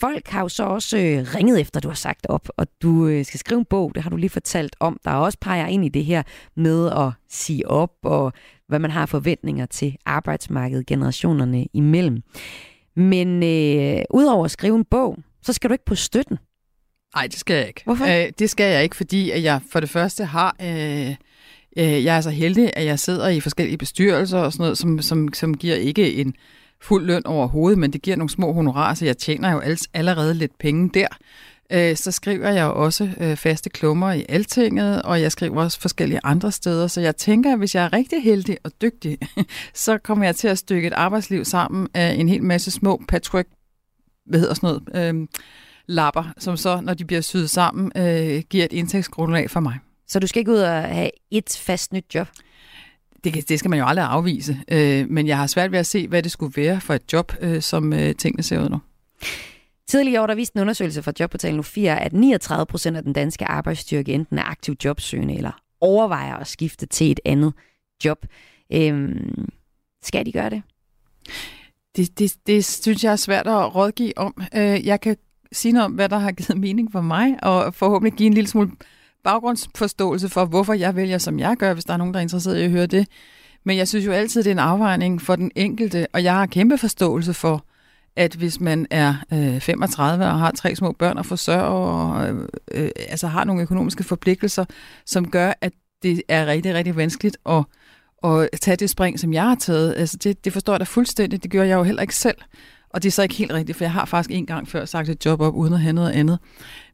S4: folk har jo så også øh, ringet efter, du har sagt op, og du øh, skal skrive en bog, det har du lige fortalt om, der også peger ind i det her med at sige op, og hvad man har forventninger til arbejdsmarkedet generationerne imellem. Men øh, udover at skrive en bog, så skal du ikke på støtten.
S3: Nej, det skal jeg ikke.
S4: Hvorfor?
S3: Øh, det skal jeg ikke, fordi at jeg for det første har... Øh, øh, jeg er så heldig, at jeg sidder i forskellige bestyrelser og sådan noget, som, som, som giver ikke en fuld løn overhovedet, men det giver nogle små honorarer, så jeg tjener jo allerede lidt penge der. Øh, så skriver jeg også øh, faste klummer i Altinget, og jeg skriver også forskellige andre steder, så jeg tænker, at hvis jeg er rigtig heldig og dygtig, *laughs* så kommer jeg til at stykke et arbejdsliv sammen af en hel masse små patchwork, hvad hedder sådan noget, øh, lapper, som så, når de bliver syet sammen, øh, giver et indtægtsgrundlag for mig.
S4: Så du skal ikke ud og have et fast nyt job?
S3: Det, det skal man jo aldrig afvise, øh, men jeg har svært ved at se, hvad det skulle være for et job, øh, som øh, tingene ser ud nu.
S4: Tidligere år der viste en undersøgelse fra Jobportalen U4, at 39 procent af den danske arbejdsstyrke enten er aktivt jobsøgende eller overvejer at skifte til et andet job. Øhm, skal de gøre det?
S3: Det, det, det synes jeg er svært at rådgive om. Øh, jeg kan sige noget om, hvad der har givet mening for mig, og forhåbentlig give en lille smule baggrundsforståelse for, hvorfor jeg vælger, som jeg gør, hvis der er nogen, der er interesseret i at høre det. Men jeg synes jo altid, det er en afvejning for den enkelte, og jeg har kæmpe forståelse for, at hvis man er øh, 35 og har tre små børn og forsørger, og øh, øh, altså har nogle økonomiske forpligtelser, som gør, at det er rigtig, rigtig vanskeligt at, at tage det spring, som jeg har taget. Altså det, det forstår jeg da fuldstændig. Det gør jeg jo heller ikke selv. Og det er så ikke helt rigtigt, for jeg har faktisk en gang før sagt et job op, uden at have noget andet.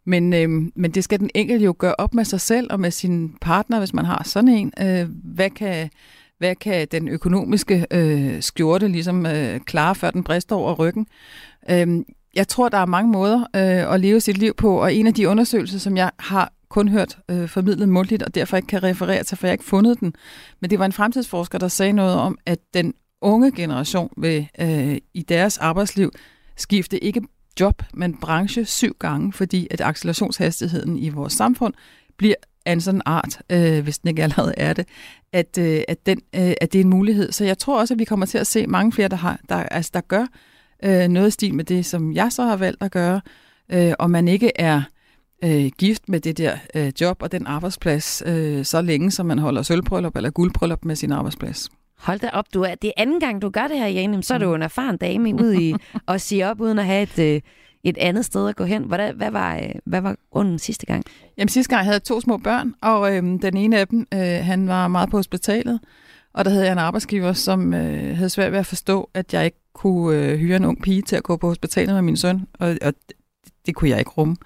S3: Men, øh, men det skal den enkelte jo gøre op med sig selv og med sin partner, hvis man har sådan en. Øh, hvad, kan, hvad kan den økonomiske øh, skjorte ligesom øh, klare, før den brister over ryggen? Øh, jeg tror, der er mange måder øh, at leve sit liv på, og en af de undersøgelser, som jeg har kun hørt øh, formidlet mundtligt, og derfor ikke kan referere til, for jeg har ikke fundet den. Men det var en fremtidsforsker, der sagde noget om, at den unge generation vil øh, i deres arbejdsliv skifte ikke job, men branche syv gange, fordi at accelerationshastigheden i vores samfund bliver af en sådan art, øh, hvis den ikke allerede er det, at, øh, at, den, øh, at det er en mulighed. Så jeg tror også, at vi kommer til at se mange flere, der, har, der, altså, der gør øh, noget i stil med det, som jeg så har valgt at gøre, øh, og man ikke er øh, gift med det der øh, job og den arbejdsplads øh, så længe, som man holder sølvbryllup eller guldbryllup med sin arbejdsplads.
S4: Hold da op, du er, det er anden gang, du gør det her, Jane. Så er du en erfaren dame ud i *laughs* at sige op, uden at have et, øh, et andet sted at gå hen. Hvordan, hvad, var, øh, hvad var grunden sidste gang?
S3: Jamen sidste gang havde jeg to små børn, og øhm, den ene af dem, øh, han var meget på hospitalet, og der havde jeg en arbejdsgiver, som øh, havde svært ved at forstå, at jeg ikke kunne øh, hyre en ung pige til at gå på hospitalet med min søn, og, og det, det kunne jeg ikke rumme.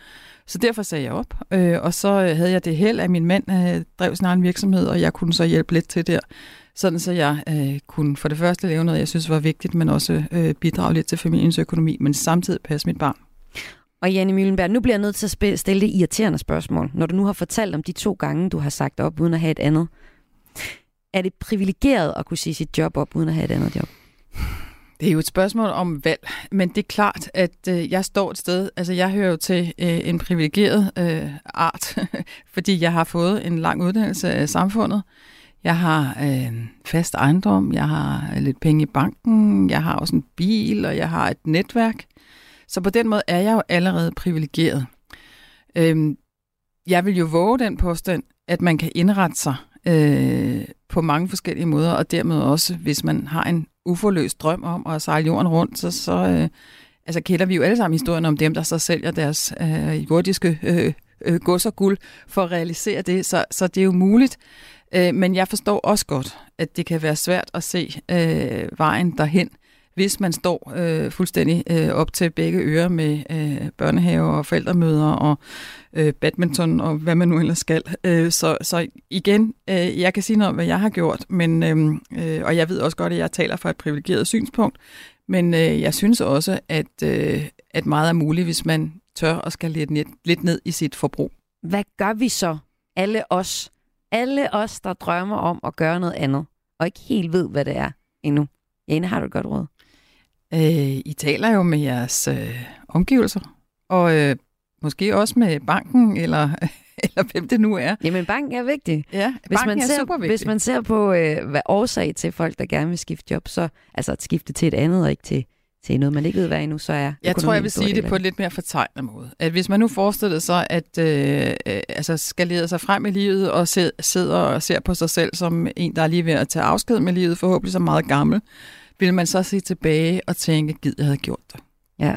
S3: Så derfor sagde jeg op, øh, og så havde jeg det held, at min mand øh, drev sin egen virksomhed, og jeg kunne så hjælpe lidt til der, sådan så jeg øh, kunne for det første lave noget, jeg synes var vigtigt, men også øh, bidrage lidt til familiens økonomi, men samtidig passe mit barn.
S4: Og Janne Møllenberg, nu bliver jeg nødt til at stille det irriterende spørgsmål. Når du nu har fortalt om de to gange, du har sagt op, uden at have et andet. Er det privilegeret at kunne sige sit job op, uden at have et andet job?
S3: Det er jo et spørgsmål om valg, men det er klart, at øh, jeg står et sted, altså jeg hører jo til øh, en privilegeret øh, art, *laughs* fordi jeg har fået en lang uddannelse af samfundet. Jeg har øh, fast ejendom, jeg har øh, lidt penge i banken, jeg har også en bil, og jeg har et netværk. Så på den måde er jeg jo allerede privilegeret. Øh, jeg vil jo våge den påstand, at man kan indrette sig øh, på mange forskellige måder, og dermed også, hvis man har en uforløst drøm om at sejle jorden rundt, så, så øh, altså kender vi jo alle sammen historien om dem, der så sælger deres øh, jordiske øh, øh, gods og guld for at realisere det. Så, så det er jo muligt. Øh, men jeg forstår også godt, at det kan være svært at se øh, vejen derhen, hvis man står øh, fuldstændig øh, op til begge ører med øh, børnehaver og forældremøder og øh, badminton og hvad man nu ellers skal. Øh, så, så igen, øh, jeg kan sige noget om, hvad jeg har gjort, men, øh, øh og jeg ved også godt, at jeg taler fra et privilegeret synspunkt, men øh, jeg synes også, at, øh, at meget er muligt, hvis man tør at skal lidt, ned, lidt ned i sit forbrug.
S4: Hvad gør vi så, alle os, alle os, der drømmer om at gøre noget andet, og ikke helt ved, hvad det er endnu? Jane, har du et godt råd?
S3: Øh, I taler jo med jeres øh, omgivelser, og øh, måske også med banken, eller, *laughs* eller hvem det nu er.
S4: Jamen, banken er vigtig.
S3: Ja,
S4: Hvis
S3: banken
S4: man,
S3: er
S4: ser,
S3: super vigtig.
S4: hvis man ser på, øh, hvad årsag til folk, der gerne vil skifte job, så altså at skifte til et andet, og ikke til, til noget, man ikke ved, hvad endnu, så er
S3: Jeg tror, jeg vil sige det på en lidt mere fortegnet måde. At hvis man nu forestillede sig, at øh, øh, altså skalere sig frem i livet og sid- sidder og ser på sig selv som en, der er lige ved at tage afsked med livet, forhåbentlig så meget gammel, vil man så se tilbage og tænke, gid jeg havde gjort det.
S4: Ja.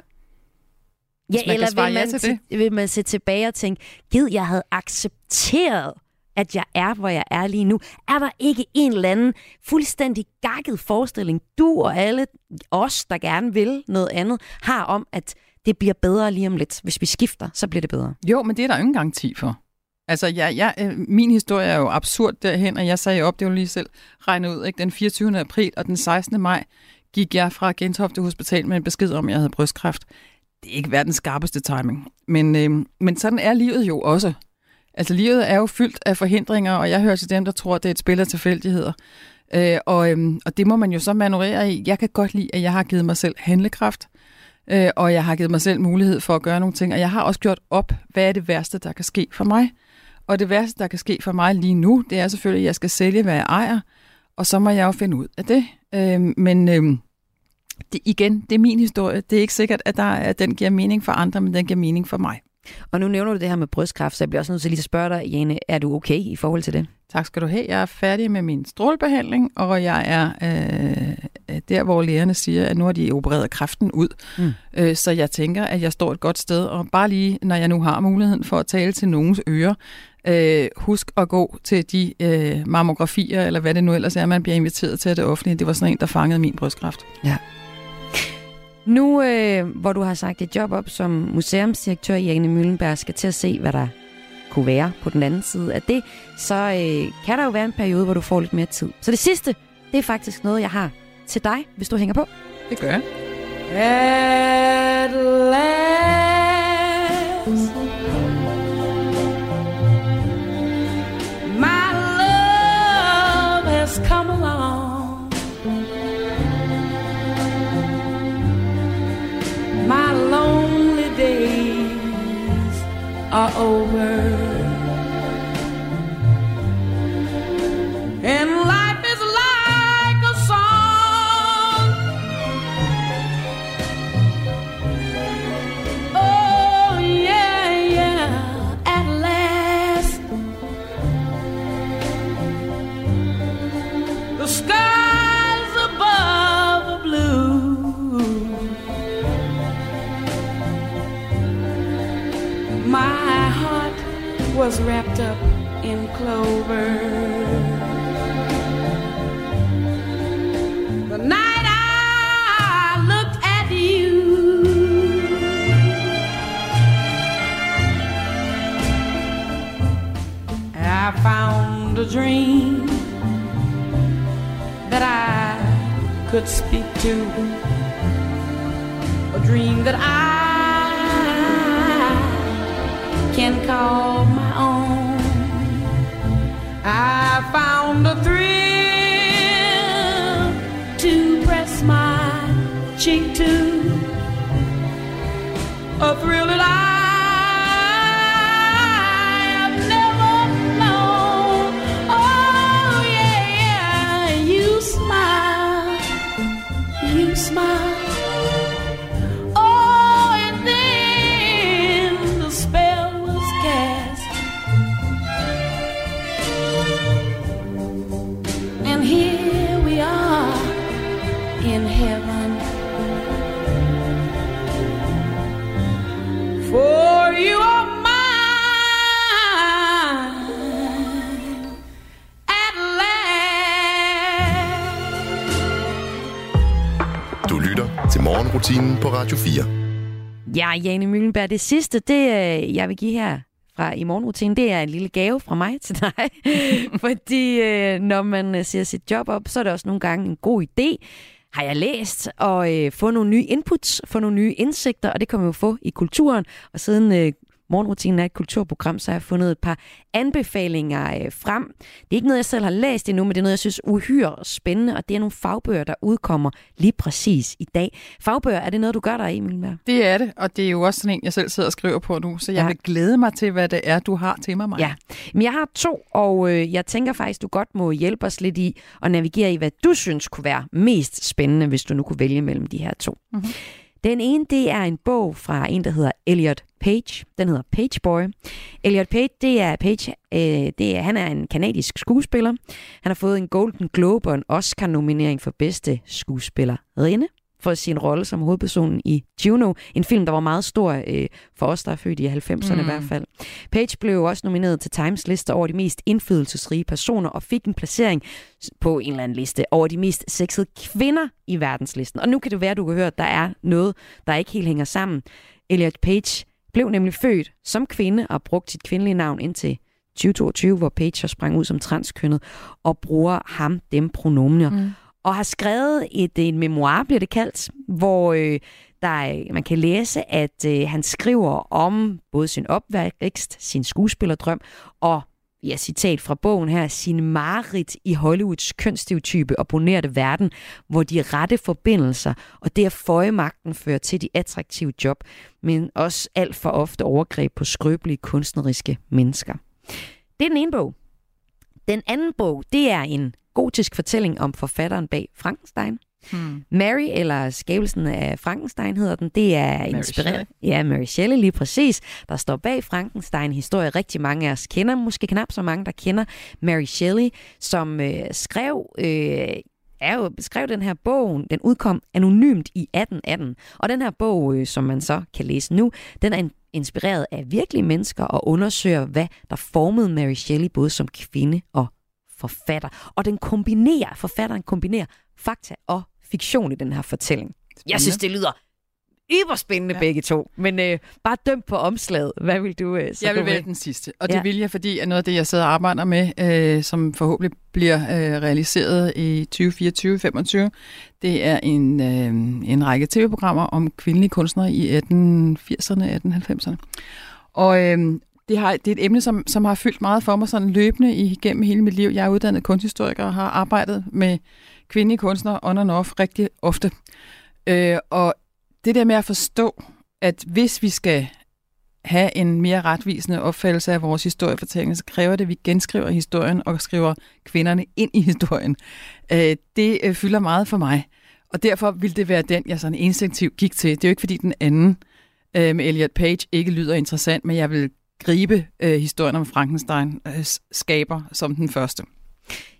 S3: Hvis
S4: Ja, eller vil
S3: ja
S4: man,
S3: til
S4: til vil man se tilbage og tænke, gid, jeg havde accepteret, at jeg er, hvor jeg er lige nu. Er der ikke en eller anden fuldstændig gakket forestilling, du og alle os, der gerne vil noget andet, har om, at det bliver bedre lige om lidt. Hvis vi skifter, så bliver det bedre.
S3: Jo, men det er der ingen garanti for. Altså, jeg, jeg, øh, min historie er jo absurd derhen, og jeg sagde op, det var lige selv regnet ud, ikke? den 24. april og den 16. maj gik jeg fra Gentofte Hospital med en besked om, at jeg havde brystkræft. Det er ikke verdens skarpeste timing, men, øh, men sådan er livet jo også. Altså, livet er jo fyldt af forhindringer, og jeg hører til dem, der tror, at det er et spil af tilfældigheder. Øh, og, øhm, og det må man jo så manøvrere i. Jeg kan godt lide, at jeg har givet mig selv handlekraft, øh, og jeg har givet mig selv mulighed for at gøre nogle ting, og jeg har også gjort op, hvad er det værste, der kan ske for mig. Og det værste, der kan ske for mig lige nu, det er selvfølgelig, at jeg skal sælge, hvad jeg ejer, og så må jeg jo finde ud af det. Øh, men øh, det, igen, det er min historie. Det er ikke sikkert, at, der, at den giver mening for andre, men den giver mening for mig.
S4: Og nu nævner du det her med brystkræft, så jeg bliver også nødt til lige at spørge dig, Jane, er du okay i forhold til det?
S3: Tak skal du have. Jeg er færdig med min strålebehandling, og jeg er øh, der, hvor lægerne siger, at nu har de opereret kræften ud.
S4: Mm.
S3: Øh, så jeg tænker, at jeg står et godt sted, og bare lige, når jeg nu har muligheden for at tale til nogens ører, øh, husk at gå til de øh, mammografier, eller hvad det nu ellers er, man bliver inviteret til af det offentlige. Det var sådan en, der fangede min brystkræft.
S4: Ja. Nu, øh, hvor du har sagt dit job op som museumsdirektør, Jane Møllenberg, skal til at se, hvad der kunne være på den anden side af det, så øh, kan der jo være en periode, hvor du får lidt mere tid. Så det sidste, det er faktisk noget, jeg har til dig, hvis du hænger på.
S3: Det gør jeg.
S7: At
S13: are over. Wrapped up in clover. The night I looked at you, I found a dream that I could speak to, a dream that I can call. I found a thrill to press my cheek to, a thrill
S2: morgenrutinen på Radio 4.
S4: Ja, Jane Møllenberg, det sidste, det øh, jeg vil give her fra i morgenrutinen, det er en lille gave fra mig til dig. *laughs* Fordi øh, når man øh, ser siger sit job op, så er det også nogle gange en god idé, har jeg læst, og øh, få nogle nye inputs, få nogle nye indsigter, og det kan man jo få i kulturen. Og siden øh, morgenrutinen er et kulturprogram, så har jeg fundet et par anbefalinger øh, frem. Det er ikke noget, jeg selv har læst endnu, men det er noget, jeg synes uhyre spændende, og det er nogle fagbøger, der udkommer lige præcis i dag. Fagbøger, er det noget, du gør der, Emil?
S3: Det er det, og det er jo også sådan en, jeg selv sidder og skriver på nu, så jeg
S4: Ja.
S3: vil glæde mig til, hvad det er, du har til mig, Maja.
S4: Ja, men jeg har to, og øh, jeg tænker faktisk, du godt må hjælpe os lidt i at navigere i, hvad du synes kunne være mest spændende, hvis du nu kunne vælge mellem de her to.
S3: Mhm.
S4: Den ene, det er en bog fra en, der hedder Elliot Page. Den hedder Page Boy. Elliot Page, det er Page, øh, det er, han er en kanadisk skuespiller. Han har fået en Golden Globe og en Oscar-nominering for bedste skuespillerinde for sin rolle som hovedpersonen i Juno, en film, der var meget stor øh, for os, der er født i 90'erne mm. i
S3: Mm.
S4: hvert fald. Page blev også nomineret til Times liste over de mest indflydelsesrige personer og fik en placering på en eller anden liste over de mest sexede kvinder i verdenslisten. Og nu kan det være, at du kan høre, at der er noget, der ikke helt hænger sammen. Elliot Page blev nemlig født som kvinde og brugt sit kvindelige navn indtil 2022, hvor Page har sprang ud som transkønnet og bruger ham dem pronominer. Mm. Og har skrevet et, en memoir, bliver det kaldt, hvor øh, der er, man kan læse, at øh, han skriver om både sin opvækst, sin skuespillerdrøm og ja, citat fra bogen her, sin mareridt i Hollywoods kønsstereotype og bonerte verden, hvor de rette forbindelser og det at føje magten fører til de attraktive job, men også alt for ofte overgreb på skrøbelige kunstneriske mennesker. Det er den ene bog. Den anden bog, det er en gotisk fortælling om forfatteren bag Frankenstein.
S3: Hmm.
S4: Mary, eller skabelsen af Frankenstein hedder den, det er inspireret. Ja, Mary Shelley lige præcis, der står bag Frankenstein historie rigtig mange af os kender, måske knap så mange, der kender Mary Shelley, som øh, skrev øh, er jo skrev den her bog, den udkom anonymt i 1818. Og den her bog, øh, som man så kan læse nu, den er in- inspireret af virkelige mennesker og undersøger, hvad der formede Mary Shelley både som kvinde og forfatter. Og den kombinerer, forfatteren kombinerer fakta og fiktion i den her fortælling. Jeg synes, det lyder yberspændende ja. begge to. Men øh, bare dømt på omslaget. Hvad vil du øh, så
S3: Jeg vil vælge den sidste, og det
S4: Ja.
S3: vil jeg, fordi at noget af det, jeg sidder og arbejder med, øh, som forhåbentlig bliver øh, realiseret i 2024-2025, det er en, øh, en række tv-programmer om kvindelige kunstnere i 1880'erne, 1890'erne. Og øh, det, har, det er et emne, som, som har fyldt meget for mig sådan løbende igennem hele mit liv. Jeg er uddannet kunsthistoriker og har arbejdet med kvindelige kunstnere on and off rigtig ofte. Øh, og det der med at forstå, at hvis vi skal have en mere retvisende opfattelse af vores historiefortælling, så kræver det, at vi genskriver historien og skriver kvinderne ind i historien. Øh, det øh, fylder meget for mig, og derfor vil det være den, jeg sådan instinktivt gik til. Det er jo ikke, fordi den anden øh, med Elliot Page ikke lyder interessant, men jeg vil gribe øh, historien om Frankenstein øh, skaber som den første.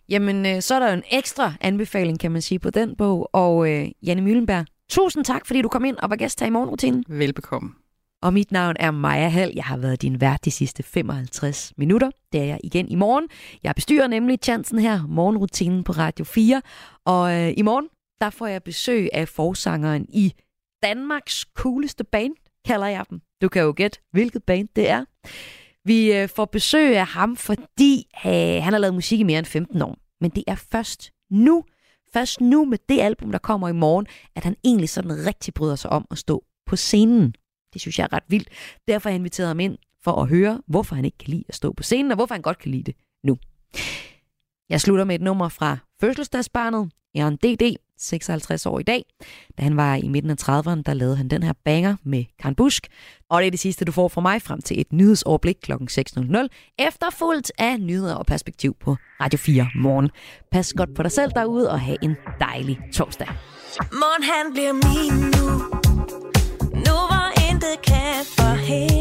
S4: Jamen, øh, så er der jo en ekstra anbefaling, kan man sige, på den bog. Og øh, Janne Møllenberg, tusind tak, fordi du kom ind og var gæst her i morgenrutinen.
S3: Velbekomme.
S4: Og mit navn er Maja Hall. Jeg har været din vært de sidste 55 minutter. Det er jeg igen i morgen. Jeg bestyrer nemlig chancen her, morgenrutinen på Radio 4. Og øh, i morgen, der får jeg besøg af forsangeren i Danmarks cooleste band, kalder jeg dem. Du kan jo gætte, hvilket band det er. Vi øh, får besøg af ham, fordi øh, han har lavet musik i mere end 15 år. Men det er først nu, først nu med det album, der kommer i morgen, at han egentlig sådan rigtig bryder sig om at stå på scenen. Det synes jeg er ret vildt. Derfor har jeg inviteret ham ind for at høre, hvorfor han ikke kan lide at stå på scenen, og hvorfor han godt kan lide det nu. Jeg slutter med et nummer fra fødselsdagsbarnet, Jørgen D.D., 56 år i dag. Da han var i midten af 30'erne, der lavede han den her banger med Karen Busk. Og det er det sidste, du får fra mig frem til et nyhedsoverblik kl. 6.00, efterfulgt af nyheder og perspektiv på Radio 4 morgen. Pas godt på dig selv derude, og have en dejlig torsdag.
S9: Morgen han bliver min nu Nu var intet kan forhindre